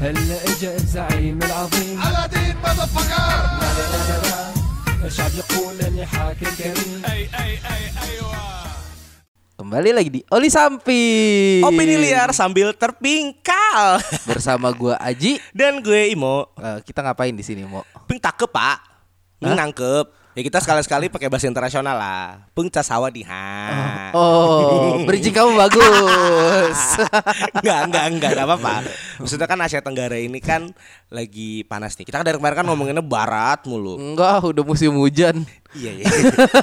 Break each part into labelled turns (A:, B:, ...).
A: هلا اجا الزعيم العظيم
B: Aladdin motherfucker
A: لا لا لا لا لا الشعب يقول اني حاكم كريم
C: Kembali lagi di Oli Samping
D: Opini liar sambil terpingkal.
C: Bersama gua Aji
D: Dan gue Imo.
C: Eh, Kita ngapain di sini Mo?
D: Ping takep pak. Ping nangkep. Ya kita sekali-sekali pakai bahasa internasional lah. Peng casawa di ha.
C: Oh, bridging kamu bagus
D: enggak, enggak, enggak, enggak apa-apa. Maksudnya kan Asia Tenggara ini kan lagi panas nih. Kita kan dari kemarin kan ngomonginnya barat mulu.
C: Enggak, udah musim hujan
D: Iya, iya.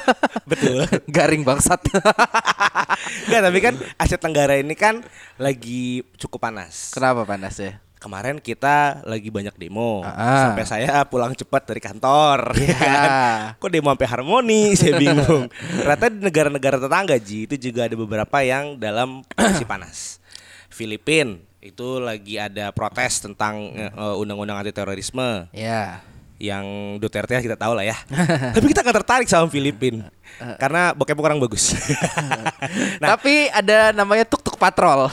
D: Betul.
C: Garing bangsat
D: Enggak, tapi kan Asia Tenggara ini kan lagi cukup panas.
C: Kenapa panas ya?
D: Kemarin kita lagi banyak demo.
C: Ah.
D: Sampai saya pulang cepat dari kantor.
C: Iya.
D: ya kan? Kok demo sampai harmoni? Saya bingung. Ternyata di negara-negara tetangga Ji itu juga ada beberapa yang dalam kondisi panas. Filipin itu lagi ada protes tentang eh, undang-undang anti terorisme
C: Ya
D: yang Duterte kita tahu lah ya. Tapi kita nggak tertarik sama Filipin karena bokep kurang bagus. nah,
C: Tapi ada namanya tuk-tuk patrol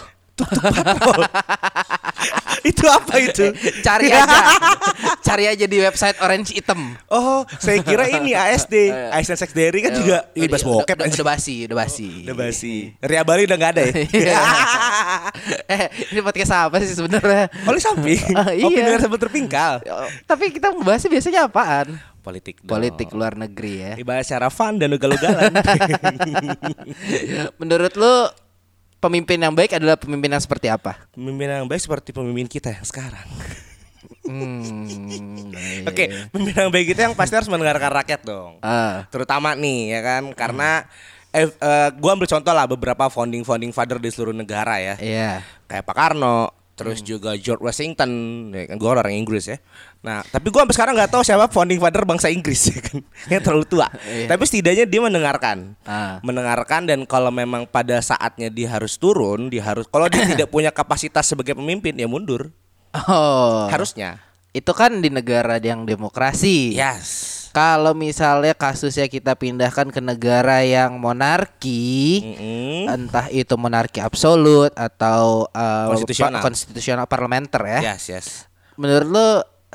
D: itu apa itu?
C: Cari aja Cari aja di website Orange Item
D: Oh, saya kira ini ASD, ASN Sex Diary kan juga ini bahas bokep
C: udah, udah basi, udah basi.
D: Udah basi. Ria Bali udah gak ada ya?
C: Iya. eh, ini podcast apa sih sebenarnya?
D: Oleh samping,
C: Ah, iya.
D: opini yang sambil terpingkal.
C: Oh, Tapi kita ngebahasnya biasanya apaan?
D: Politik dong.
C: Politik luar negeri ya.
D: Dibahas secara fun dan ugal-ugalan.
C: Menurut lu pemimpin yang baik adalah pemimpin yang seperti apa?
D: pemimpin yang baik seperti pemimpin kita yang sekarang.
C: Hmm, iya.
D: Oke, pemimpin yang baik itu yang pasti harus mendengarkan rakyat dong.
C: Ah,
D: Terutama nih ya kan, karena eh, eh, gua ambil contoh lah beberapa founding founding father di seluruh negara ya.
C: iya.
D: kayak Pak Karno, terus juga George Washington, ya kan gue orang Inggris ya. Nah, tapi gue sampai sekarang nggak tahu siapa founding father bangsa Inggris ya kan, yang terlalu tua.
C: Iya.
D: Tapi setidaknya dia mendengarkan,
C: Ah.
D: mendengarkan dan kalau memang pada saatnya dia harus turun, dia harus kalau dia tidak punya kapasitas sebagai pemimpin ya mundur,
C: Oh.
D: harusnya.
C: Itu kan di negara yang demokrasi.
D: Yes.
C: Kalau misalnya kasusnya kita pindahkan ke negara yang monarki,
D: Mm-mm.
C: entah itu monarki absolut atau uh,
D: Konstitusional.
C: pa- konstitusional parlementer ya.
D: Yes, yes.
C: Menurut lu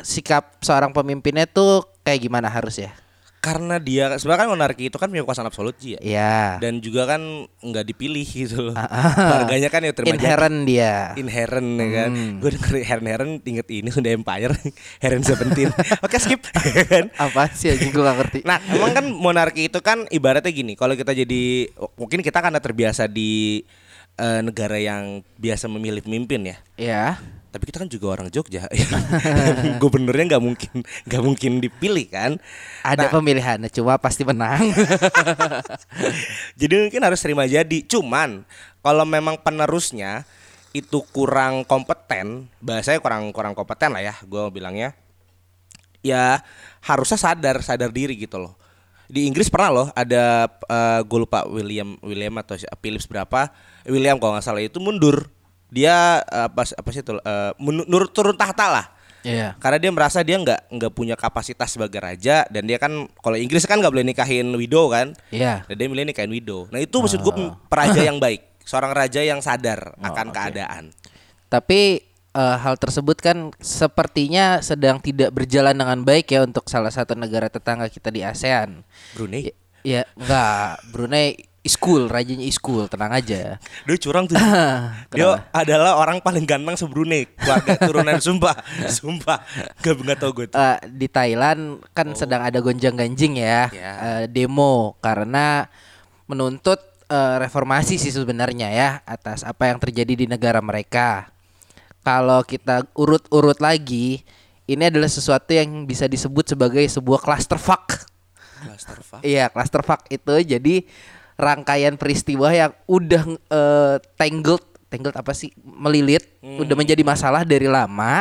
C: sikap seorang pemimpinnya tuh kayak gimana harus ya?
D: Karena dia sebenarnya kan monarki itu kan punya kekuasaan absolut Ji, ya.
C: Iya.
D: Dan juga kan nggak dipilih gitu loh. Harganya kan ya terima jadi.
C: Inherent dia.
D: Inherent ya kan
C: Hmm.
D: Gue denger Inherent Inherent inget ini Sunda Empire Inherent Seventeen Oke skip kan
C: Apa sih anjing gue gak ngerti.
D: Nah emang kan monarki itu kan ibaratnya gini Kalau kita jadi Mungkin kita karena terbiasa di eh, Negara yang biasa memilih pemimpin ya
C: Iya.
D: Tapi kita kan juga orang Jogja Gubernurnya nggak mungkin nggak mungkin dipilih kan
C: Ada
D: Nah,
C: pemilihannya cuma pasti menang.
D: Jadi mungkin harus terima jadi. Cuman kalau memang penerusnya itu kurang kompeten, bahasanya kurang kurang kompeten lah ya, gue bilangnya. Ya harusnya sadar sadar diri gitu loh. Di Inggris pernah loh ada gue lupa William William atau Philips berapa William kalau nggak salah itu mundur. Dia eh, apa apa sih itu eh, mundur turun tahta lah.
C: Iya.
D: Karena dia merasa dia nggak nggak punya kapasitas sebagai raja dan dia kan kalau Inggris kan nggak boleh nikahin widow kan.
C: Iya.
D: Dan dia milih nikahin widow. Nah itu maksud gue peraja yang baik, seorang raja yang sadar akan keadaan.
C: Tapi eh, hal tersebut kan sepertinya sedang tidak berjalan dengan baik ya untuk salah satu negara tetangga kita di ASEAN.
D: Brunei,
C: Ya, enggak, Brunei is cool, rajanya is cool, tenang aja.
D: dia curang tuh. dia adalah orang paling ganteng se Brunei, keluarga turunan sumpah, sumpah. Gak nggak tau gue tuh.
C: Eh, di Thailand kan sedang ada gonjang-ganjing ya,
D: Ya.
C: eh, demo karena menuntut eh, reformasi sih sebenarnya ya atas apa yang terjadi di negara mereka. Kalau kita urut-urut lagi, ini adalah sesuatu yang bisa disebut sebagai sebuah clusterfuck.
D: Clusterfuck.
C: Iya, clusterfuck itu jadi rangkaian peristiwa yang udah eh, tangled, tangled apa sih? melilit, udah menjadi masalah dari lama.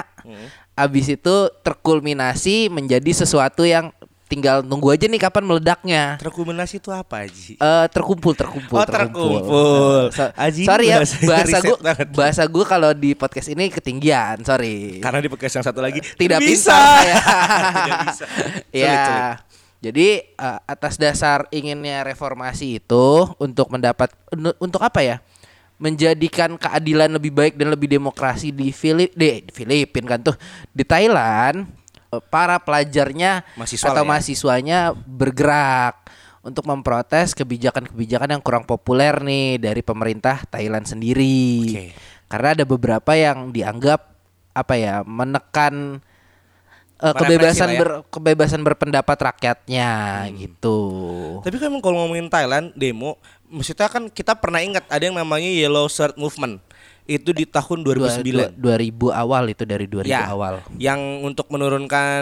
C: Abis itu terkulminasi menjadi sesuatu yang tinggal nunggu aja nih kapan meledaknya.
D: Terkulminasi itu apa Ji?
C: Eh terkumpul, terkumpul,
D: Oh, terkumpul.
C: So-
D: Aji,
C: sorry ya,
D: bahasa
C: gue, bahasa gue kalau di podcast ini ketinggian, sorry.
D: Karena di podcast yang satu lagi
C: tidak
D: bisa.
C: saya.
D: tidak bisa.
C: ya.
D: Sulit.
C: Jadi eh, atas dasar inginnya reformasi itu untuk mendapat untuk apa ya? menjadikan keadilan lebih baik dan lebih demokrasi di Filip di Filipina kan tuh di Thailand eh, para pelajarnya
D: Mahasiswa
C: atau
D: ya.
C: mahasiswanya bergerak untuk memprotes kebijakan-kebijakan yang kurang populer nih dari pemerintah Thailand sendiri.
D: Oke.
C: Karena ada beberapa yang dianggap apa ya menekan
D: Merepresi
C: kebebasan
D: ya.
C: ber, kebebasan berpendapat rakyatnya
D: Hmm.
C: gitu.
D: Tapi kan kalau ngomongin Thailand demo, maksudnya kan kita pernah ingat ada yang namanya Yellow Shirt Movement. Itu di tahun 2009.
C: Dua- 2000 awal itu dari 2000
D: Ya,
C: awal.
D: yang untuk menurunkan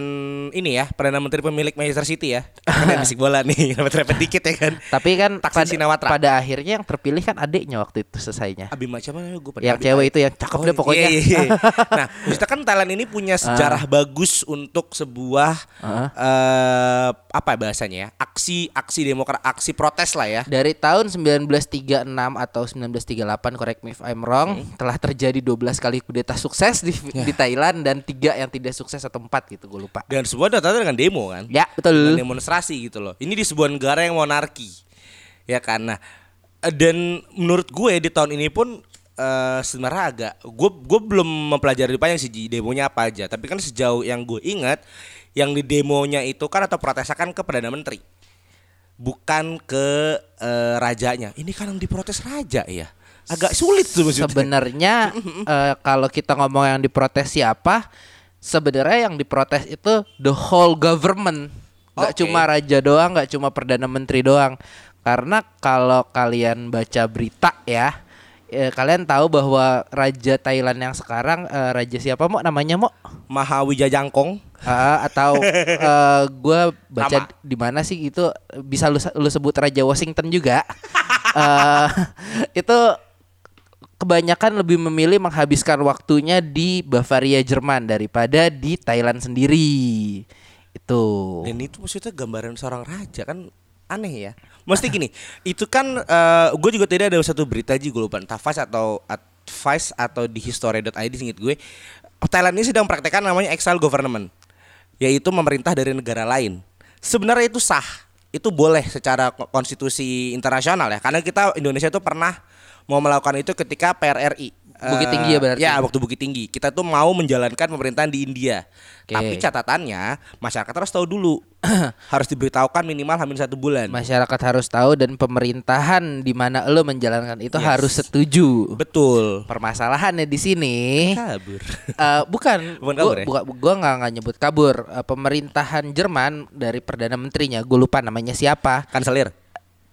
D: ini ya perdana menteri pemilik Manchester City ya, yang bisik bola nih, repet-repet dikit ya kan.
C: Tapi kan
D: Taksin
C: pada,
D: Sinawatra.
C: pada akhirnya yang terpilih kan adiknya waktu itu selesainya.
D: Abi macam mana gue
C: Yang cewek itu yang cakep deh pokoknya.
D: Iya, iya, iya. nah, maksudnya kan Thailand ini punya sejarah bagus untuk sebuah
C: Ah.
D: eh, apa bahasanya ya? Aksi aksi demokrat, aksi protes lah ya.
C: Dari tahun 1936 atau 1938 correct me if I'm wrong
D: Hmm.
C: Telah terjadi 12 kali kudeta sukses di,
D: Ya.
C: di Thailand dan tiga yang tidak sukses atau empat gitu gue lupa.
D: Dan sebuah data dengan demo kan.
C: Ya
D: dengan
C: betul.
D: demonstrasi gitu loh. Ini di sebuah negara yang monarki. Ya karena dan menurut gue di tahun ini pun eh, sebenarnya agak gue gue belum mempelajari panjang sih demonya apa aja. Tapi kan sejauh yang gue ingat yang di demonya itu kan atau protesnya kan ke perdana menteri. Bukan ke eh, rajanya. Ini kan yang diprotes raja ya. Agak sulit tuh maksudnya.
C: Sebenarnya eh, kalau kita ngomong yang diprotes siapa, sebenarnya yang diprotes itu the whole government, nggak
D: Oke.
C: cuma raja doang, nggak cuma perdana menteri doang. Karena kalau kalian baca berita ya, eh, kalian tahu bahwa raja Thailand yang sekarang eh, raja siapa mau namanya mau
D: Mahawijajangkong.
C: atau eh, gua baca di mana sih itu bisa lu lu sebut raja Washington juga. Eh, itu kebanyakan lebih memilih menghabiskan waktunya di Bavaria Jerman daripada di Thailand sendiri. Itu.
D: Dan itu maksudnya gambaran seorang raja kan aneh ya. Mesti gini, itu kan gue juga tidak ada satu berita aja gue lupa entah Vice atau advice atau di history.id singkat gue Thailand ini sedang praktekkan namanya exile government yaitu memerintah dari negara lain. Sebenarnya itu sah, itu boleh secara ko- konstitusi internasional ya karena kita Indonesia itu pernah mau melakukan itu ketika PRRI
C: Bukit
D: Eh,
C: Tinggi ya berarti?
D: Ya, waktu Bukit Tinggi. Kita tuh mau menjalankan pemerintahan di India.
C: Oke.
D: Tapi catatannya masyarakat harus tahu dulu. harus diberitahukan minimal hamil satu bulan.
C: Masyarakat harus tahu dan pemerintahan di mana lo menjalankan itu
D: Yes.
C: harus setuju.
D: Betul.
C: Permasalahannya di sini
D: Kabur.
C: Eh, bukan,
D: Bukan
C: gua,
D: kabur ya?
C: buka- gua nggak nggak nyebut kabur. Eh, pemerintahan Jerman dari perdana menterinya, gue lupa namanya siapa.
D: Kanselir.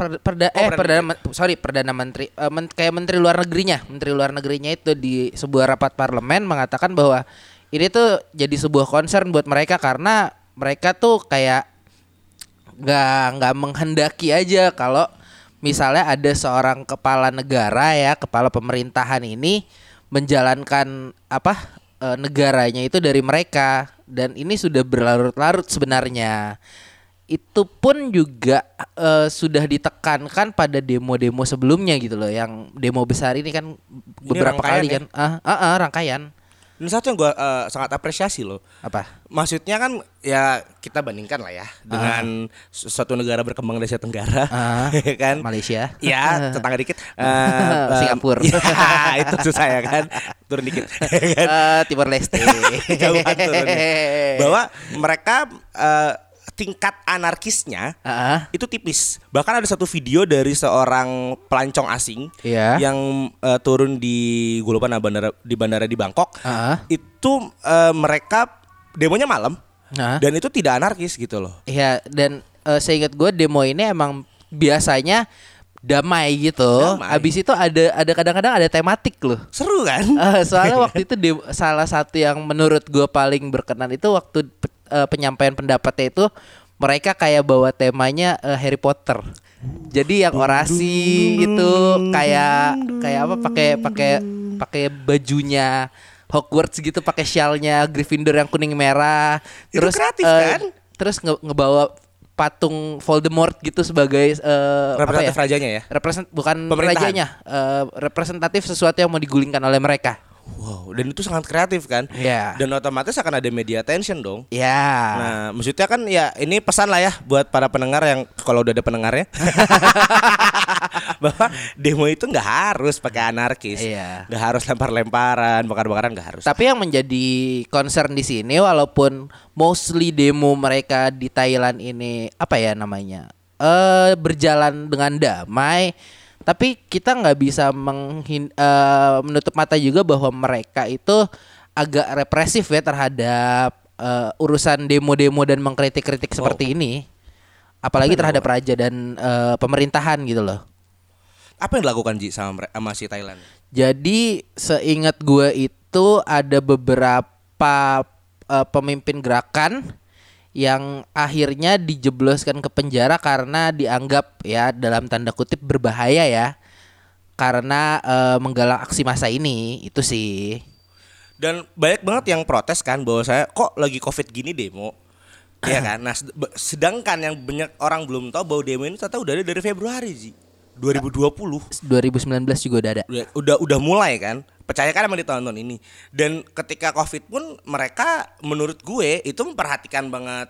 C: Per- perda
D: Oh,
C: eh
D: perdana
C: perdana men- sorry perdana menteri. Eh, men- kayak menteri luar negerinya, menteri luar negerinya itu di sebuah rapat parlemen mengatakan bahwa ini tuh jadi sebuah concern buat mereka karena mereka tuh kayak nggak nggak menghendaki aja kalau misalnya ada seorang kepala negara ya kepala pemerintahan ini menjalankan apa eh, negaranya itu dari mereka. Dan ini sudah berlarut-larut sebenarnya itu pun juga eh, sudah ditekankan pada demo-demo sebelumnya gitu loh yang demo besar ini kan beberapa
D: rangkaian
C: kali
D: ya?
C: kan ah ah, ah, rangkaian
D: Dan satu yang gue sangat apresiasi loh.
C: apa
D: Maksudnya kan ya kita bandingkan lah ya dengan suatu negara berkembang di Asia Tenggara, ya kan?
C: Malaysia
D: Ya, tetangga dikit. Eh, eh,
C: Singapura.
D: ya, itu susah ya kan. Turun dikit. ya kan?
C: Eh, Timor Leste
D: Jauhan turunnya. Bahwa mereka eh, tingkat anarkisnya
C: Ah,
D: itu tipis. Bahkan ada satu video dari seorang pelancong asing
C: Iya.
D: yang eh, turun di gue lupa nah, bandara di bandara di Bangkok.
C: Ah.
D: Itu eh, mereka demonya malam
C: Ah.
D: dan itu tidak anarkis gitu loh.
C: Iya dan eh, seingat gue demo ini emang biasanya damai gitu.
D: Damai.
C: Abis itu ada ada kadang-kadang ada tematik loh.
D: Seru kan?
C: Eh, soalnya waktu itu salah satu yang menurut gue paling berkenan itu waktu eh, penyampaian pendapatnya itu mereka kayak bawa temanya eh, Harry Potter. Jadi yang orasi itu kayak kayak apa pakai pakai pakai bajunya Hogwarts gitu pakai shawlnya Gryffindor yang kuning merah.
D: Itu
C: Terus
D: kreatif,
C: eh,
D: kan?
C: Terus nge- ngebawa patung Voldemort gitu sebagai eh, apa ya?
D: Representatif rajanya ya.
C: Represent bukan rajanya, eh, representatif sesuatu yang mau digulingkan oleh mereka.
D: Wow, dan itu sangat kreatif kan?
C: Iya.
D: Dan otomatis akan ada media attention dong.
C: Ya.
D: Nah, maksudnya kan ya ini pesan lah ya buat para pendengar yang kalau udah ada pendengarnya bahwa demo itu nggak harus pakai anarkis,
C: Iya.
D: nggak harus lempar-lemparan, bakar-bakaran nggak harus.
C: Tapi yang menjadi concern di sini walaupun mostly demo mereka di Thailand ini apa ya namanya? eh berjalan dengan damai, tapi kita nggak bisa menghin, eh, menutup mata juga bahwa mereka itu agak represif ya terhadap eh, urusan demo-demo dan mengkritik-kritik seperti ini. Apalagi terhadap raja dan eh, pemerintahan gitu loh.
D: Apa yang dilakukan Ji sama sama si Thailand?
C: Jadi seingat gue itu ada beberapa eh, pemimpin gerakan yang akhirnya dijebloskan ke penjara karena dianggap ya dalam tanda kutip berbahaya ya karena eh, menggalang aksi massa ini itu sih.
D: Dan banyak banget yang protes kan bahwa saya kok lagi covid gini demo. Iya kan. Nah, sedangkan yang banyak orang belum tahu bahwa demo ini ternyata udah ada dari Februari Ji. 2020.
C: 2019 juga udah ada.
D: udah udah udah mulai kan percaya kan sama di tahun-tahun ini. Dan ketika covid pun mereka menurut gue itu memperhatikan banget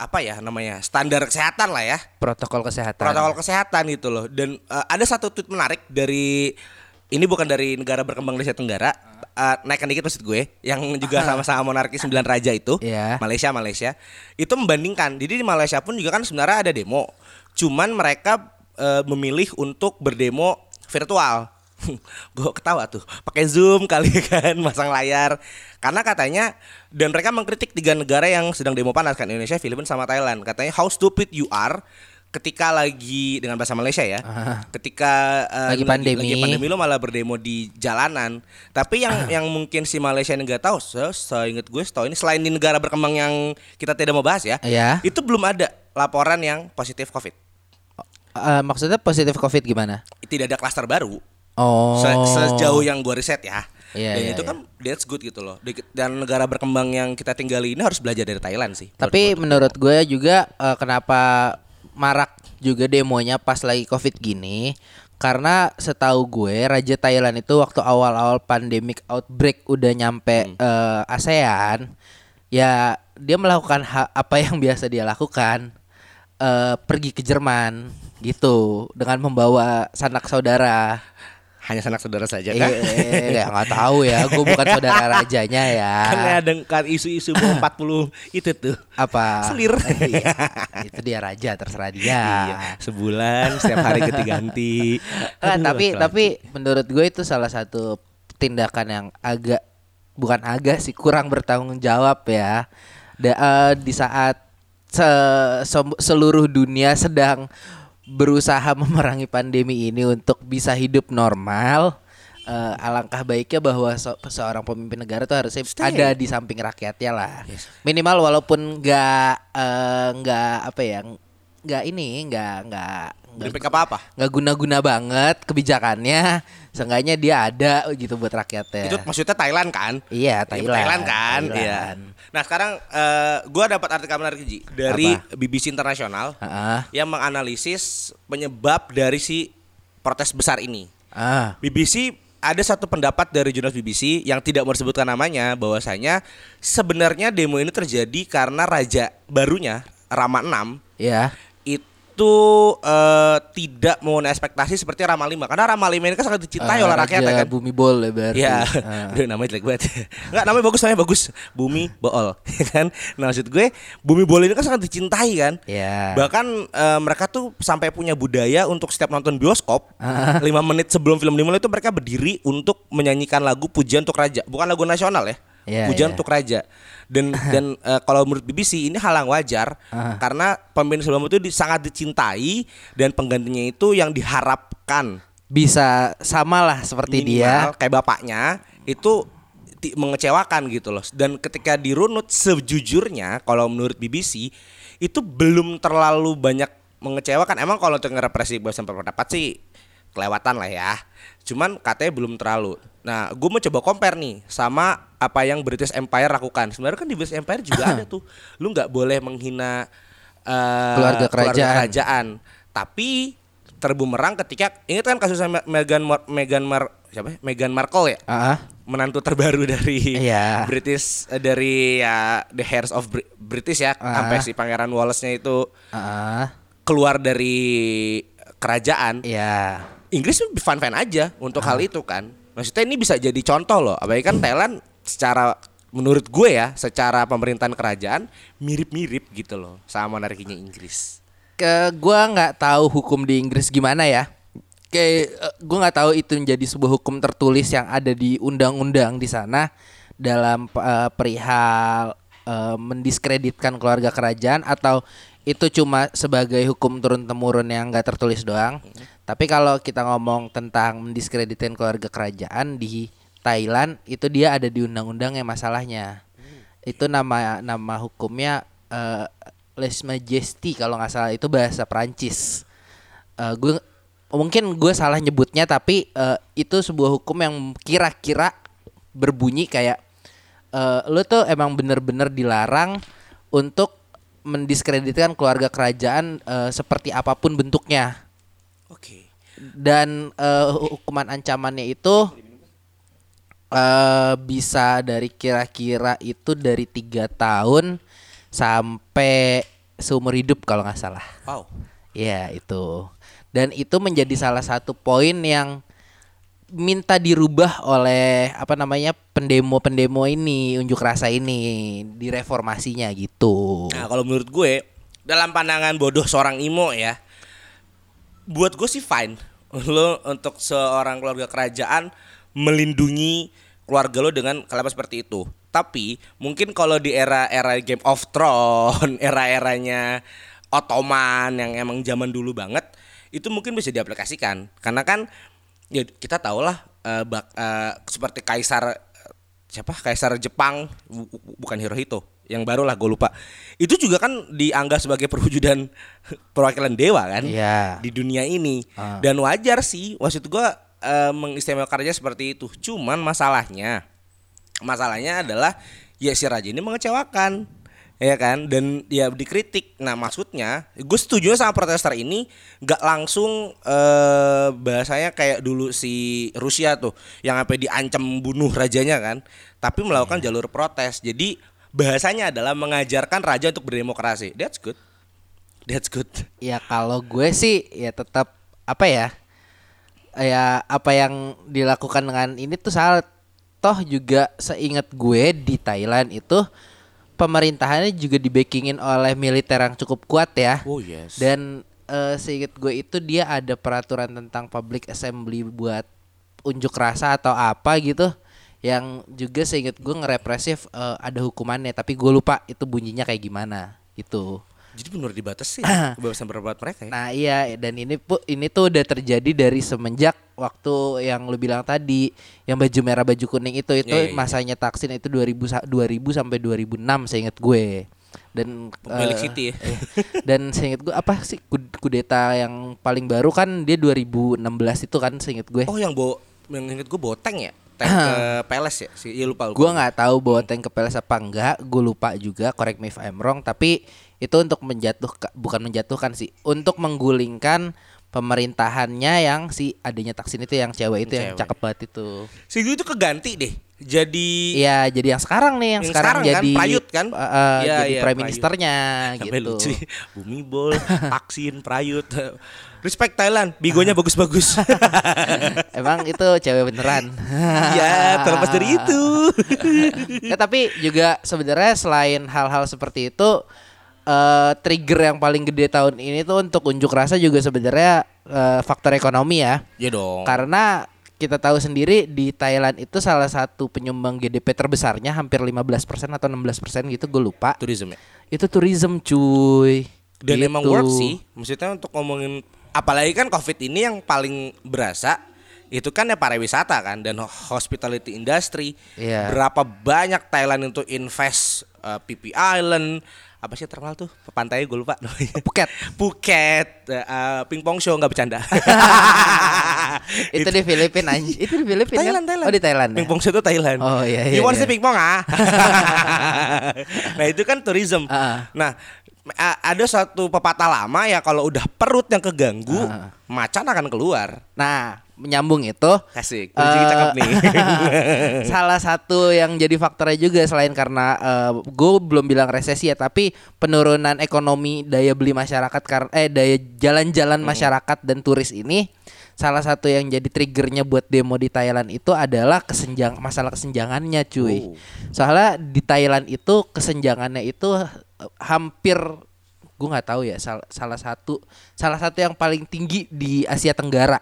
D: apa ya namanya standar kesehatan lah ya.
C: Protokol kesehatan.
D: protokol kesehatan gitu loh. Dan eh, ada satu tweet menarik dari ini bukan dari negara berkembang di Asia Tenggara eh, naikkan dikit maksud gue yang juga sama-sama monarki sembilan raja itu
C: Iya.
D: Malaysia Malaysia itu membandingkan. Jadi di Malaysia pun juga kan sebenarnya ada demo. Cuman mereka eh, memilih untuk berdemo virtual gue ketawa tuh pakai zoom kali kan masang layar karena katanya dan mereka mengkritik tiga negara yang sedang demo panas kan Indonesia Filipina sama Thailand katanya how stupid you are ketika lagi dengan bahasa Malaysia ya
C: Ah.
D: ketika eh,
C: Lagi pandemi.
D: lagi pandemi lo malah berdemo di jalanan tapi yang yang mungkin si Malaysia ini nggak tahu se seingat gue setahu ini selain di negara berkembang yang kita tidak mau bahas ya
C: Iya.
D: itu belum ada laporan yang positif covid
C: Eh, maksudnya positif covid gimana?
D: tidak ada klaster baru
C: Oh.
D: Se- sejauh yang gue riset ya.
C: Iya,
D: dan
C: iya,
D: itu
C: iya.
D: kan that's good gitu loh. Dan negara berkembang yang kita tinggali ini harus belajar dari Thailand sih
C: Tapi menurut gue juga eh, kenapa marak juga demonya pas lagi covid gini? Karena setahu gue Raja Thailand itu waktu awal-awal pandemic outbreak udah nyampe eh, ASEAN ya dia melakukan apa yang biasa dia lakukan eh, pergi ke Jerman gitu dengan membawa sanak saudara
D: hanya sanak saudara saja
C: Eh,
D: kan?
C: ya nggak tahu ya. Gue bukan saudara rajanya ya.
D: Kan ada kan isu-isu bahwa 40 itu tuh.
C: Apa?
D: Selir.
C: Iya, itu dia raja terserah dia.
D: Iya, sebulan setiap hari ganti-ganti.
C: Ah,
D: Aduh,
C: tapi
D: laki-laki.
C: tapi menurut gue itu salah satu tindakan yang agak bukan agak sih kurang bertanggung jawab ya. Da- eh, di saat se- seluruh dunia sedang berusaha memerangi pandemi ini untuk bisa hidup normal eh, alangkah baiknya bahwa se- seorang pemimpin negara tuh harusnya
D: Stay.
C: ada di samping rakyatnya lah minimal walaupun nggak eh, nggak apa ya nggak ini nggak nggak nggak
D: Berimplik apa-apa.
C: nggak guna-guna banget kebijakannya seenggaknya dia ada gitu buat rakyatnya
D: Itu maksudnya Thailand kan?
C: iya
D: Iya,
C: Thailand
D: Thailand kan,
C: Thailand.
D: iya. Nah sekarang eh, gua dapat artikel menarik Ji dari
C: Apa?
D: BBC Internasional
C: Ah,
D: yang menganalisis penyebab dari si protes besar ini.
C: ah
D: BBC ada satu pendapat dari jurnalis BBC yang tidak mau disebutkan namanya bahwasanya sebenarnya demo ini terjadi karena raja barunya Rama 6
C: ya
D: itu eh, tidak memenuhi ekspektasi seperti Rama 5 karena Rama 5 ini kan sangat dicintai
C: Ah,
D: oleh rakyat ya kan.
C: bumi bol ya berarti
D: Iya,
C: Ah.
D: Aduh, namanya jelek banget. Enggak, namanya bagus, namanya bagus. Bumi Bool, ya kan? Nah, maksud gue, Bumi Bool ini kan sangat dicintai kan?
C: Iya.
D: Bahkan eh, mereka tuh sampai punya budaya untuk setiap nonton bioskop, lima menit sebelum film dimulai itu mereka berdiri untuk menyanyikan lagu pujian untuk raja, bukan lagu nasional ya.
C: Iya,
D: pujian
C: iya.
D: untuk raja. Dan dan eh, kalau menurut BBC ini hal yang wajar
C: Ah.
D: karena pemimpin sebelum itu di- sangat dicintai dan penggantinya itu yang diharapkan
C: bisa sama lah seperti dia
D: minimal kayak bapaknya itu ti- mengecewakan gitu loh. Dan ketika dirunut sejujurnya kalau menurut BBC itu belum terlalu banyak mengecewakan. Emang kalau untuk ngerepresi kebebasan berpendapat sih kelewatan lah ya. Cuman katanya belum terlalu. Nah, gue mau coba compare nih sama apa yang British Empire lakukan. Sebenarnya kan di British Empire juga ada tuh. Lu nggak boleh menghina eh,
C: Keluarga kerajaan.
D: kerajaan. Tapi terbumerang ketika ingat kan kasusnya Me- Meghan Mar- Meghan Mar siapa ya? Meghan Markle ya?
C: ah ah.
D: menantu terbaru dari
C: Iya.
D: British eh, dari ya The Heirs of Bri- British ya
C: Ah.
D: sampai si Pangeran Wallace-nya itu
C: Ah,
D: keluar dari kerajaan.
C: ya.
D: Inggris fan-fan aja untuk hal itu kan. Maksudnya ini bisa jadi contoh loh. Apalagi kan Thailand secara menurut gue ya, secara pemerintahan kerajaan mirip-mirip gitu loh sama monarkinya Inggris.
C: Ke gua nggak tahu hukum di Inggris gimana ya. Kayak eh, gua nggak tahu itu menjadi sebuah hukum tertulis yang ada di undang-undang di sana dalam eh, perihal eh, mendiskreditkan keluarga kerajaan atau itu cuma sebagai hukum turun temurun yang nggak tertulis doang. Tapi kalau kita ngomong tentang mendiskreditkan keluarga kerajaan di Thailand itu dia ada di undang-undang yang masalahnya. Itu nama nama hukumnya eh Les Majesty kalau nggak salah itu bahasa Perancis. Eh gue mungkin gue salah nyebutnya tapi eh, itu sebuah hukum yang kira-kira berbunyi kayak eh lu tuh emang bener-bener dilarang untuk mendiskreditkan keluarga kerajaan eh, seperti apa pun bentuknya
D: Oke.
C: dan eh, hukuman ancamannya itu eh bisa dari kira-kira itu dari tiga tahun sampai seumur hidup kalau nggak salah.
D: Wow.
C: Ya itu. Dan itu menjadi salah satu poin yang minta dirubah oleh apa namanya pendemo-pendemo ini unjuk rasa ini di reformasinya gitu.
D: Nah, kalau menurut gue dalam pandangan bodoh seorang Imo ya, buat gue sih fine. Lo untuk seorang keluarga kerajaan melindungi keluarga lo dengan kalimat seperti itu. Tapi mungkin kalau di era-era Game of Thrones, era-eranya Ottoman yang emang zaman dulu banget, itu mungkin bisa diaplikasikan. Karena kan ya kita tahu lah eh, bak- eh, seperti kaisar siapa kaisar Jepang bu- bu- bukan Hirohito yang baru lah gue lupa itu juga kan dianggap sebagai perwujudan perwakilan dewa kan
C: Iya.
D: di dunia ini
C: Ah.
D: dan wajar sih maksud gue eh, mengistimewakan raja seperti itu. Cuman masalahnya masalahnya adalah ya si raja ini mengecewakan ya kan? Dan ya dikritik. Nah maksudnya gue setuju sama protester ini nggak langsung eh bahasanya kayak dulu si Rusia tuh yang sampai diancam bunuh rajanya kan tapi melakukan jalur protes. Jadi bahasanya adalah mengajarkan raja untuk berdemokrasi. That's good. That's good.
C: Ya kalau gue sih ya tetap apa ya? Ya apa yang dilakukan dengan ini tuh salah. Toh juga seingat gue di Thailand itu pemerintahannya juga dibackingin oleh militer yang cukup kuat ya.
D: oh yes
C: Dan eh, seingat gue itu dia ada peraturan tentang public assembly buat unjuk rasa atau apa gitu yang juga seingat gue ngerepresif eh, ada hukumannya tapi gue lupa itu bunyinya kayak gimana gitu.
D: Jadi benar dibatasi kebebasan berpendapat mereka ya
C: Nah iya dan ini ini tuh udah terjadi dari semenjak waktu yang lu bilang tadi yang baju merah baju kuning itu itu
D: Iya, iya, iya.
C: masanya Taksin itu 2000 sa- 2000 sampai 2006 seingat gue dan
D: Pemilik
C: eh,
D: City ya.
C: eh, dan seingat gue apa sih kud- kudeta yang paling baru kan dia 2016 itu kan seingat gue
D: oh yang bawa yang inget gue tank ya tank ke Palace ya si iya lupa, lupa.
C: Gua nggak tahu bawa tank ke Peles apa enggak, gue lupa juga. Correct me if I'm wrong. Tapi itu untuk menjatuhkan, bukan menjatuhkan sih, untuk menggulingkan pemerintahannya yang si adanya Taksin itu yang cewek itu yang
D: Cewek.
C: cakep banget itu.
D: si itu keganti deh jadi
C: Iya, jadi yang sekarang nih yang,
D: Yang
C: sekarang,
D: sekarang kan,
C: jadi
D: Prayut kan?
C: eh,
D: Iya,
C: jadi
D: iya,
C: prime
D: Prayut.
C: ministernya gitu.
D: lucu Bumi Bol, Taksin, Prayut Respect Thailand, bigonya bagus-bagus
C: Emang itu cewek beneran.
D: Iya, terlepas dari itu
C: ya, tapi juga sebenarnya selain hal-hal seperti itu eh trigger yang paling gede tahun ini tuh untuk unjuk rasa juga sebenarnya eh, faktor ekonomi ya.
D: Ya dong
C: Karena kita tahu sendiri di Thailand itu salah satu penyumbang GDP terbesarnya hampir 15% atau 16% gitu gue lupa.
D: Tourism ya
C: Itu tourism cuy.
D: Dan
C: Gitu.
D: emang work sih Maksudnya untuk ngomongin Apalagi kan covid ini yang paling berasa itu kan ya pariwisata kan dan hospitality industry
C: Iya.
D: berapa banyak Thailand itu invest eh, PP Island apa sih terkenal tuh pantainya gue lupa.
C: Phuket.
D: Phuket eh, eh, pingpong show nggak bercanda
C: itu di Filipina Itu di Filipina. kan?
D: Thailand, Thailand.
C: Oh di Thailand. ya?
D: Pingpong show itu Thailand.
C: Oh, iya, iya,
D: You want
C: iya.
D: pingpong ah? nah itu kan tourism.
C: Ah.
D: Nah ada satu pepatah lama ya kalau udah perut yang keganggu,
C: Ah.
D: macan akan keluar.
C: Nah, menyambung itu
D: Kasih, kunci cakep nih.
C: salah satu yang jadi faktornya juga selain karena gue belum bilang resesi ya tapi penurunan ekonomi daya beli masyarakat karena eh daya jalan-jalan masyarakat dan turis ini salah satu yang jadi triggernya buat demo di Thailand itu adalah kesenjang masalah kesenjangannya cuy
D: Oh.
C: soalnya di Thailand itu kesenjangannya itu eh, hampir gue nggak tahu ya sal- salah satu salah satu yang paling tinggi di Asia Tenggara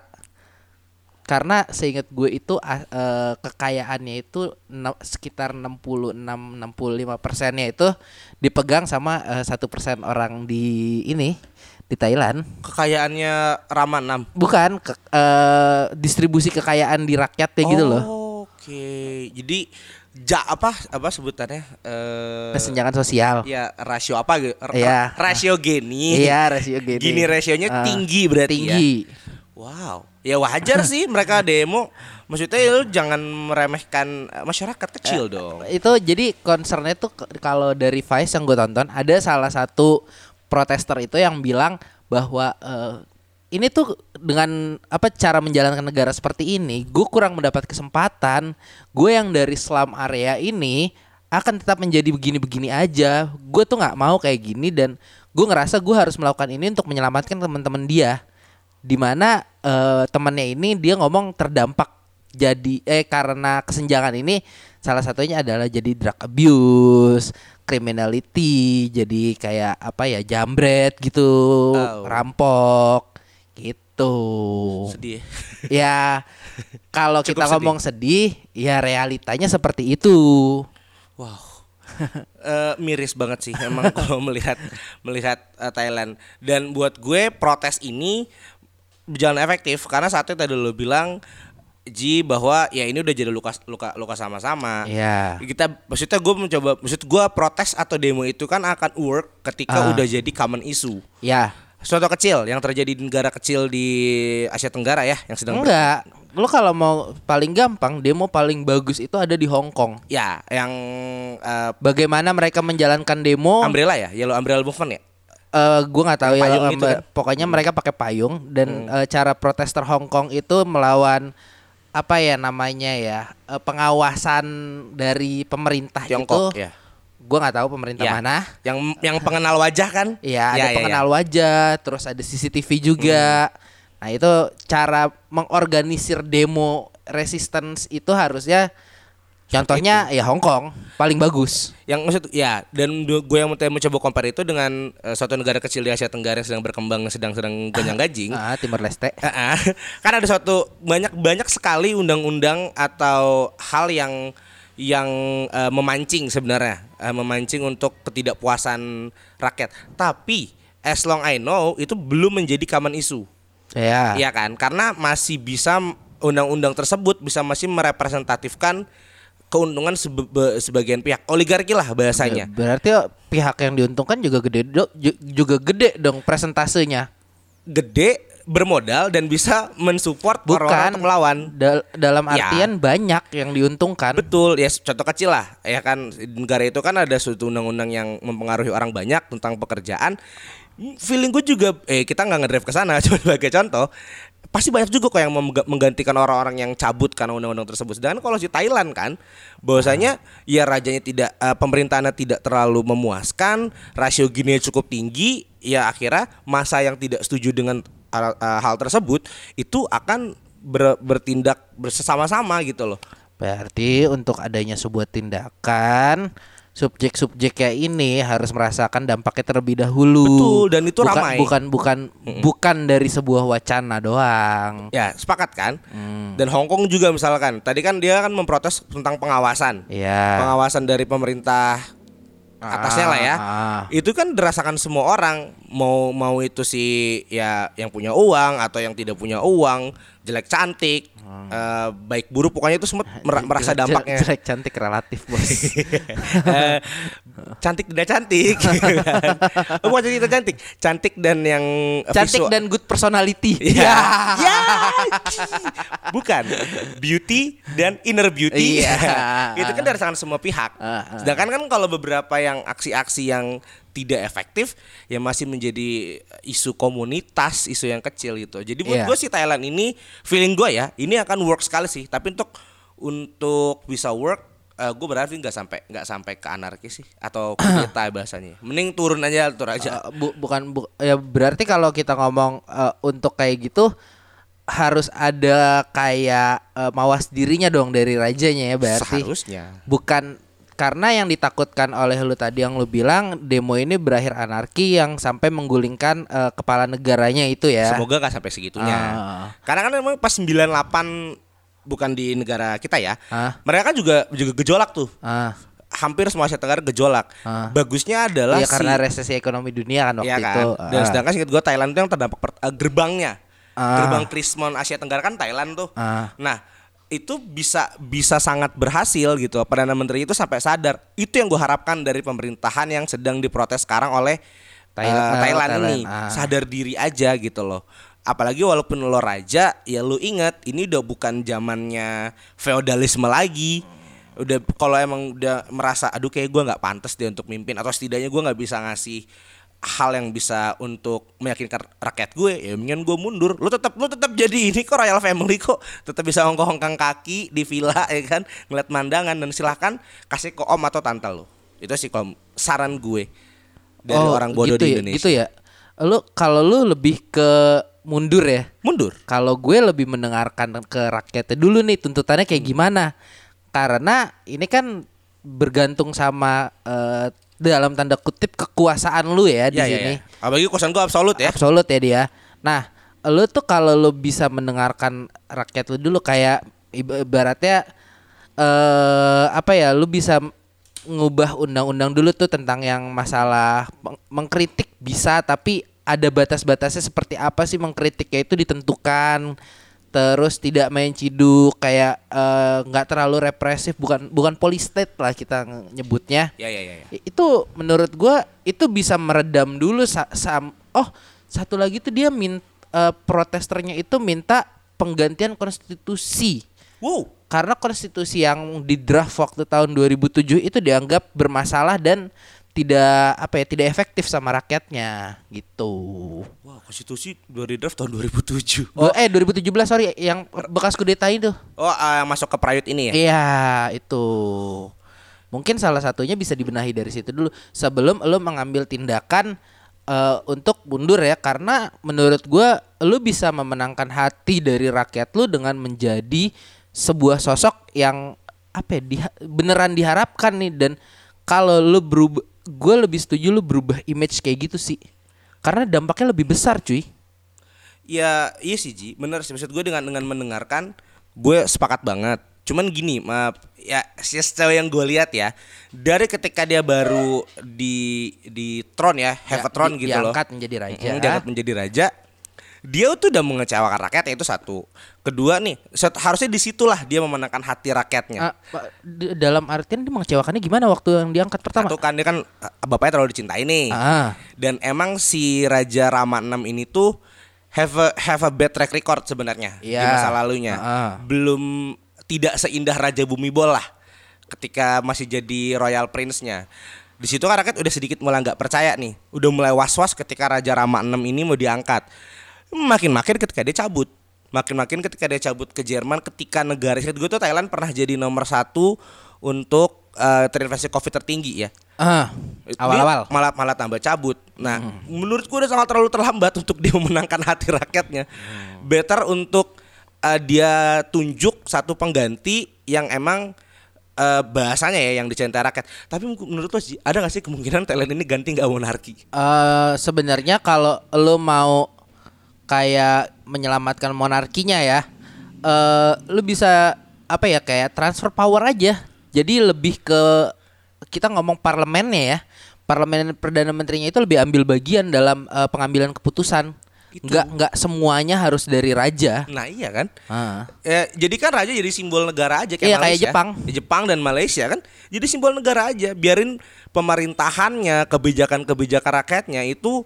C: karena seingat gue itu eh, kekayaannya itu sekitar 66 65 persennya itu dipegang sama eh, satu persen orang di ini di Thailand
D: Kekayaannya Rama 6.
C: bukan ke- eh, distribusi kekayaan di rakyatnya gitu loh
D: Oke. Jadi ja apa apa sebutannya? Eh
C: kesenjangan sosial
D: Ya rasio apa gitu?
C: Iya.
D: Rasio gini.
C: iya rasio gini
D: Gini rasionya
C: Ah,
D: tinggi berarti
C: tinggi
D: ya. Wow. Ya wajar sih mereka demo. Maksudnya lu jangan meremehkan eh, masyarakat kecil dong.
C: itu jadi concernnya tuh kalau dari Vice yang gue tonton ada salah satu protester itu yang bilang bahwa eh, ini tuh dengan apa cara menjalankan negara seperti ini gue kurang mendapat kesempatan gue yang dari slum area ini akan tetap menjadi begini-begini aja gue tuh nggak mau kayak gini dan gue ngerasa gue harus melakukan ini untuk menyelamatkan teman-teman dia di mana eh, temannya ini dia ngomong terdampak jadi eh karena kesenjangan ini salah satunya adalah jadi drug abuse, criminality, jadi kayak apa ya jambret gitu,
D: Oh.
C: rampok gitu.
D: Sedih.
C: Ya kalau kita
D: sedih.
C: ngomong sedih, ya realitanya seperti itu.
D: Wow. Eh, miris banget sih emang kalau melihat melihat eh, Thailand dan buat gue protes ini berjalan efektif karena saatnya tadi lo bilang Ji bahwa ya ini udah jadi luka luka luka sama-sama.
C: Ya.
D: Kita maksudnya gue mencoba maksud gue protes atau demo itu kan akan work ketika
C: Ah.
D: udah jadi common issue.
C: Ya,
D: Contoh kecil yang terjadi di negara kecil di Asia Tenggara ya yang sedang ber-
C: enggak. Lu kalau mau paling gampang demo paling bagus itu ada di Hong Kong.
D: ya yang eh,
C: Bagaimana mereka menjalankan demo?
D: umbrella ya, Yellow Umbrella Movement ya.
C: Eh, gue nggak tahu ya
D: Payung
C: eh,
D: itu kan?
C: pokoknya mereka pakai payung dan eh, cara protester Hong Kong itu melawan apa ya namanya ya eh, pengawasan dari pemerintah
D: Tiongkok
C: itu
D: ya.
C: gue nggak tahu pemerintah
D: Ya.
C: mana
D: Yang yang pengenal wajah kan?
C: Iya ada
D: Ya, ya,
C: pengenal wajah terus ada CCTV juga nah itu cara mengorganisir demo resistance itu harusnya contohnya ya Hong Kong paling bagus
D: ya. Yang maksud ya dan gue yang mau mencoba compare itu dengan eh, suatu negara kecil di Asia Tenggara yang sedang berkembang sedang sedang gonjang gajing.
C: ah Timor Leste
D: Ah, ah. kan ada suatu banyak banyak sekali undang-undang atau hal yang yang eh, memancing sebenarnya eh, memancing untuk ketidakpuasan rakyat. Tapi as long I know itu belum menjadi common issue.
C: ya
D: Iya kan? Karena masih bisa undang-undang tersebut bisa masih merepresentatifkan keuntungan sebe- be- sebagian pihak oligarki lah bahasanya.
C: Berarti pihak yang diuntungkan juga gede do- ju- juga gede dong presentasenya.
D: Gede, bermodal dan bisa mensupport
C: Bukan
D: untuk melawan.
C: Dal- dalam
D: Ya.
C: artian banyak yang diuntungkan.
D: Betul, ya contoh kecil lah. Ya kan negara itu kan ada suatu undang-undang yang mempengaruhi orang banyak tentang pekerjaan. Feeling gue juga eh kita nggak ngedrive ke sana cuma sebagai contoh. Pasti banyak juga kok yang mengga- menggantikan orang-orang yang cabut karena undang-undang tersebut. Sedangkan kalau si Thailand kan bahwasanya ya rajanya tidak eh, pemerintahannya tidak terlalu memuaskan, rasio gini cukup tinggi, ya akhirnya masa yang tidak setuju dengan eh, eh, hal tersebut itu akan ber- bertindak bersama-sama gitu loh.
C: Berarti untuk adanya sebuah tindakan subjek-subjek kayak ini harus merasakan dampaknya terlebih dahulu.
D: Betul, dan itu
C: bukan,
D: ramai.
C: Bukan bukan bukan dari sebuah wacana doang.
D: Ya, sepakat kan?
C: Hmm.
D: Dan Hong Kong juga misalkan. Tadi kan dia kan memprotes tentang pengawasan.
C: Iya.
D: Pengawasan dari pemerintah atasnya lah ya.
C: Ah.
D: Itu kan dirasakan semua orang. Mau mau itu si ya yang punya uang atau yang tidak punya uang, jelek cantik, eh, baik buruk pokoknya itu semua mer- merasa
C: Jelek-
D: dampaknya.
C: jelek cantik relatif, Bos.
D: Eh, cantik tidak cantik Oh, bukan cantik tidak cantik cantik dan yang
C: cantik
D: visual-
C: dan good personality.
D: Ya. Ya. Bukan. Beauty dan inner beauty.
C: Iya.
D: itu kan dirasakan semua pihak.
C: Ah, ah.
D: Sedangkan kan kalau beberapa yang aksi-aksi yang tidak efektif ya masih menjadi isu komunitas, isu yang kecil gitu. Jadi buat
C: Iya.
D: gue sih Thailand ini feeling gue ya, ini akan work sekali sih. Tapi untuk untuk bisa work gue berarti nggak sampai nggak sampai ke anarkis sih atau kudeta bahasanya. Mending turun aja tur aja.
C: Eh, bu- bukan bu- ya berarti kalau kita ngomong eh, untuk kayak gitu harus ada kayak eh, mawas dirinya dong dari rajanya ya berarti.
D: Seharusnya.
C: Bukan karena yang ditakutkan oleh lu tadi yang lu bilang demo ini berakhir anarki yang sampai menggulingkan eh, kepala negaranya itu ya.
D: Semoga nggak sampai segitunya.
C: Ah.
D: Karena kan memang pas 98 bukan di negara kita ya.
C: Ah.
D: Mereka kan juga juga gejolak tuh.
C: Ah,
D: Hampir semua Asia Tenggara gejolak.
C: Ah.
D: Bagusnya adalah
C: iya
D: si
C: karena resesi ekonomi dunia kan waktu
D: Iya kan?
C: itu.
D: Dan
C: Ah.
D: sedangkan singkat gue Thailand itu yang terdampak per- eh, gerbangnya.
C: Ah.
D: Gerbang Krismon Asia Tenggara kan Thailand tuh.
C: Ah.
D: Nah, itu bisa bisa sangat berhasil gitu. Perdana Menteri itu sampai sadar. Itu yang gue harapkan dari pemerintahan yang sedang diprotes sekarang oleh
C: Thailand-
D: eh,
C: eh,
D: Thailand,
C: Thailand,
D: ini.
C: ah.
D: Sadar diri aja gitu loh. Apalagi walaupun lo raja, ya lo ingat ini udah bukan zamannya feodalisme lagi. Udah kalau emang udah merasa aduh kayak gue nggak pantas dia untuk mimpin atau setidaknya gue nggak bisa ngasih hal yang bisa untuk meyakinkan rakyat gue ya mendingan gue mundur lu tetap lu tetap jadi ini kok royal family kok tetap bisa hongkong-hongkang kaki di villa ya kan ngeliat mandangan dan silahkan kasih ke om atau tante lo itu sih kalau saran gue dari
C: Oh,
D: orang bodoh
C: gitu
D: di
C: ya,
D: Indonesia
C: Gitu ya. Lu kalau lu lebih ke mundur ya.
D: mundur
C: Kalau gue lebih mendengarkan ke rakyatnya dulu nih tuntutannya kayak
D: Hmm.
C: gimana. Karena ini kan bergantung sama eh, dalam tanda kutip kekuasaan lu ya di
D: ya, ya,
C: sini.
D: ya. apalagi kosan gue absolut ya
C: Absolut ya dia. Nah, lu tuh kalau lu bisa mendengarkan rakyat lu dulu kayak iba- ibaratnya eh apa ya, lu bisa ngubah undang-undang dulu tuh tentang yang masalah meng- mengkritik bisa tapi ada batas-batasnya seperti apa sih mengkritiknya itu ditentukan terus tidak main ciduk kayak eh, nggak terlalu represif bukan bukan polistate lah kita nyebutnya
D: ya ya ya, ya.
C: Itu menurut gua itu bisa meredam dulu sa- sam- oh satu lagi tuh dia min eh, protesternya itu minta penggantian konstitusi
D: wow
C: karena konstitusi yang di draft waktu tahun 2007 itu dianggap bermasalah dan tidak apa ya tidak efektif sama rakyatnya gitu.
D: Konstitusi dari draft tahun 2007.
C: Oh, eh 2017 sorry yang bekas kudeta itu.
D: Oh, ah, yang masuk ke prayut ini ya?
C: Iya, itu. Mungkin salah satunya bisa dibenahi dari situ dulu sebelum lo mengambil tindakan eh, untuk mundur ya karena menurut gua lo bisa memenangkan hati dari rakyat lo dengan menjadi sebuah sosok yang apa ya diha- beneran diharapkan nih dan kalau lo berubah gue lebih setuju lo berubah image kayak gitu sih karena dampaknya lebih besar cuy
D: Ya iya sih Ji, bener sih maksud gue dengan dengan mendengarkan gue sepakat banget. Cuman gini, maaf ya sejauh yang gue lihat ya dari ketika dia baru di di tron ya, have a tron
C: di-
D: gitu loh.
C: diangkat menjadi raja
D: Mm, diangkat menjadi raja. Dia tuh udah mengecewakan rakyat itu satu. Kedua nih, harusnya di situlah dia memenangkan hati rakyatnya.
C: D- dalam artian dia mengecewakannya gimana waktu yang diangkat pertama?
D: Satu kan dia kan ah, bapaknya terlalu dicintai nih.
C: Ah.
D: Dan emang si Raja Rama 6 ini tuh have a have a bad track record sebenarnya di
C: Iya.
D: masa lalunya.
C: Ah.
D: Belum tidak seindah Raja Bumi Bol lah ketika masih jadi royal prince-nya. Di situ kan rakyat udah sedikit mulai nggak percaya nih. Udah mulai was-was ketika Raja Rama 6 ini mau diangkat. Makin-makin ketika dia cabut. Makin-makin ketika dia cabut ke Jerman ketika negara gue tuh Thailand pernah jadi nomor satu untuk eh, terinfeksi COVID tertinggi ya. Dia
C: awal-awal.
D: malah malah tambah cabut. Nah, menurutku udah sangat terlalu terlambat untuk dia memenangkan hati rakyatnya. Better untuk uh, dia tunjuk satu pengganti yang emang uh, bahasanya ya yang dicintai rakyat. Tapi menurut lo sih ada gak sih kemungkinan Thailand ini ganti nggak monarki?
C: Eh, sebenarnya kalau lo mau kayak menyelamatkan monarkinya ya, eh lo bisa apa ya kayak transfer power aja. Jadi lebih ke kita ngomong parlemennya ya. Parlemen perdana menterinya itu lebih ambil bagian dalam eh, pengambilan keputusan. Nggak nggak semuanya harus dari raja.
D: Nah iya kan?
C: Ah.
D: Ya, jadi kan raja jadi simbol negara aja kayak
C: Iya, kayak
D: Malaysia.
C: Jepang.
D: Ya, Jepang dan Malaysia kan jadi simbol negara aja. Biarin pemerintahannya, kebijakan-kebijakan rakyatnya itu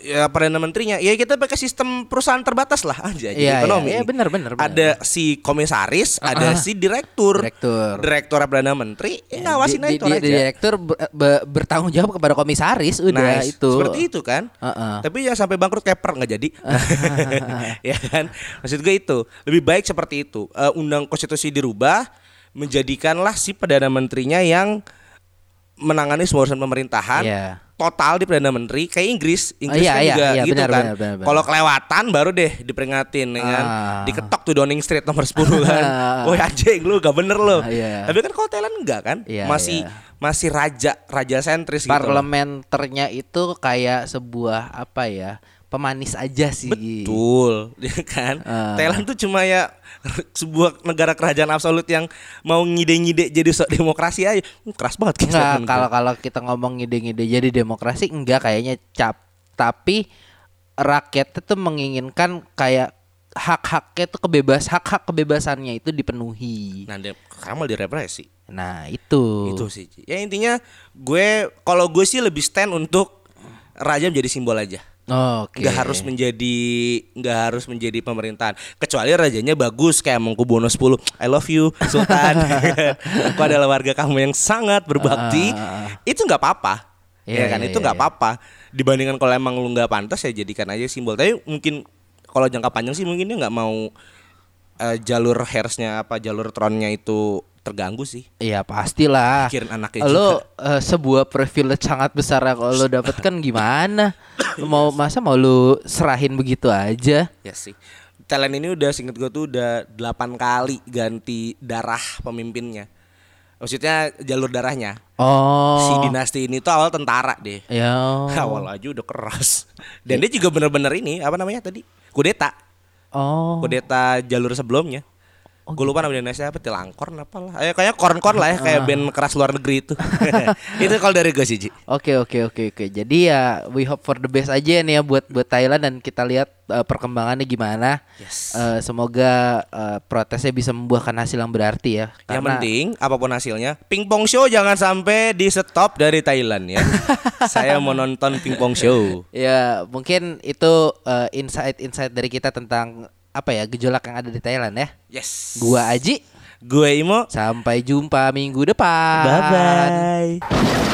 D: ya perdana menterinya ya kita pakai sistem perusahaan terbatas lah aja jadi
C: Iya,
D: ekonomi
C: iya, benar, benar, benar.
D: ada si komisaris ada si direktur
C: Direktur.
D: direktur perdana menteri ya, ngawasin
C: di,
D: itu
C: di-
D: aja
C: di- direktur ber- be- bertanggung jawab kepada komisaris udah
D: Nice.
C: itu.
D: seperti itu kan
C: Heeh.
D: tapi ya sampai bangkrut keper nggak jadi ya kan maksud gue itu lebih baik seperti itu Eh, undang konstitusi dirubah menjadikanlah si perdana menterinya yang menangani semua urusan pemerintahan
C: Iya.
D: total di perdana menteri kayak Inggris Inggris
C: iya,
D: kan
C: iya,
D: juga
C: iya,
D: gitu
C: benar,
D: kan kalau kelewatan baru deh diperingatin ya kan
C: Ah.
D: diketok tuh Downing Street nomor 10 kan woi anjing lu gak bener lu
C: Ah, iya.
D: tapi kan kalau Thailand enggak kan
C: Iya,
D: masih
C: iya.
D: masih raja raja sentris gitu.
C: Parlementernya itu kayak sebuah apa ya? Pemanis aja sih.
D: Betul, ya kan?
C: Ah.
D: Thailand tuh cuma ya sebuah negara kerajaan absolut yang mau ngide-ngide jadi sok demokrasi aja. Hmm, keras banget
C: Enggak,
D: statement
C: kalau kalau kita ngomong ngide-ngide jadi demokrasi enggak kayaknya cap. Tapi rakyat itu menginginkan kayak hak-haknya itu kebebas hak-hak kebebasannya itu dipenuhi.
D: Nah, dia kamu direpresi.
C: Nah, itu.
D: Itu sih. Ya intinya gue kalau gue sih lebih stand untuk raja menjadi simbol aja.
C: Oke.
D: nggak harus menjadi nggak harus menjadi pemerintahan. Kecuali rajanya bagus kayak Mangkubuwono 10 I love you Sultan. Aku adalah warga kamu yang sangat berbakti. Itu nggak apa-apa.
C: Iya,
D: ya kan?
C: iya,
D: itu
C: iya,
D: nggak
C: iya.
D: apa-apa. Dibandingkan kalau emang lu nggak pantas ya jadikan aja simbol. Tapi mungkin kalau jangka panjang sih mungkin dia nggak mau eh, jalur hairsnya apa jalur tronnya itu terganggu sih
C: Iya pastilah.
D: Mikirin anaknya
C: Lo eh, sebuah privilege sangat besar yang lo dapatkan gimana? Lo mau masa mau lo serahin begitu aja?
D: Ya sih. Thailand ini udah singkat gue tuh udah 8 kali ganti darah pemimpinnya. Maksudnya jalur darahnya. Si
C: Oh.
D: dinasti ini tuh awal tentara deh.
C: Ya.
D: Awal aja udah keras. Dan dia juga bener-bener ini apa namanya tadi? Kudeta.
C: Oh.
D: Kudeta jalur sebelumnya. Gue lupa nama Indonesia apa Tilangkorn apalah. Eh kayaknya korn-korn lah ya kayak band keras luar negeri itu. itu kalau dari gue sih.
C: Oke oke oke oke. Jadi ya we hope for the best aja nih ya buat buat Thailand dan kita lihat eh, perkembangannya gimana.
D: Yes.
C: Eh, semoga eh, protesnya bisa membuahkan hasil yang berarti ya.
D: Yang
C: Karena
D: penting apa pun hasilnya, pingpong show jangan sampai di stop dari Thailand ya. Saya mau nonton pingpong show.
C: ya mungkin itu eh, insight-insight dari kita tentang apa ya gejolak yang ada di Thailand ya.
D: Yes.
C: Gua Aji.
D: Gue Imo.
C: Sampai jumpa minggu depan.
D: Bye bye.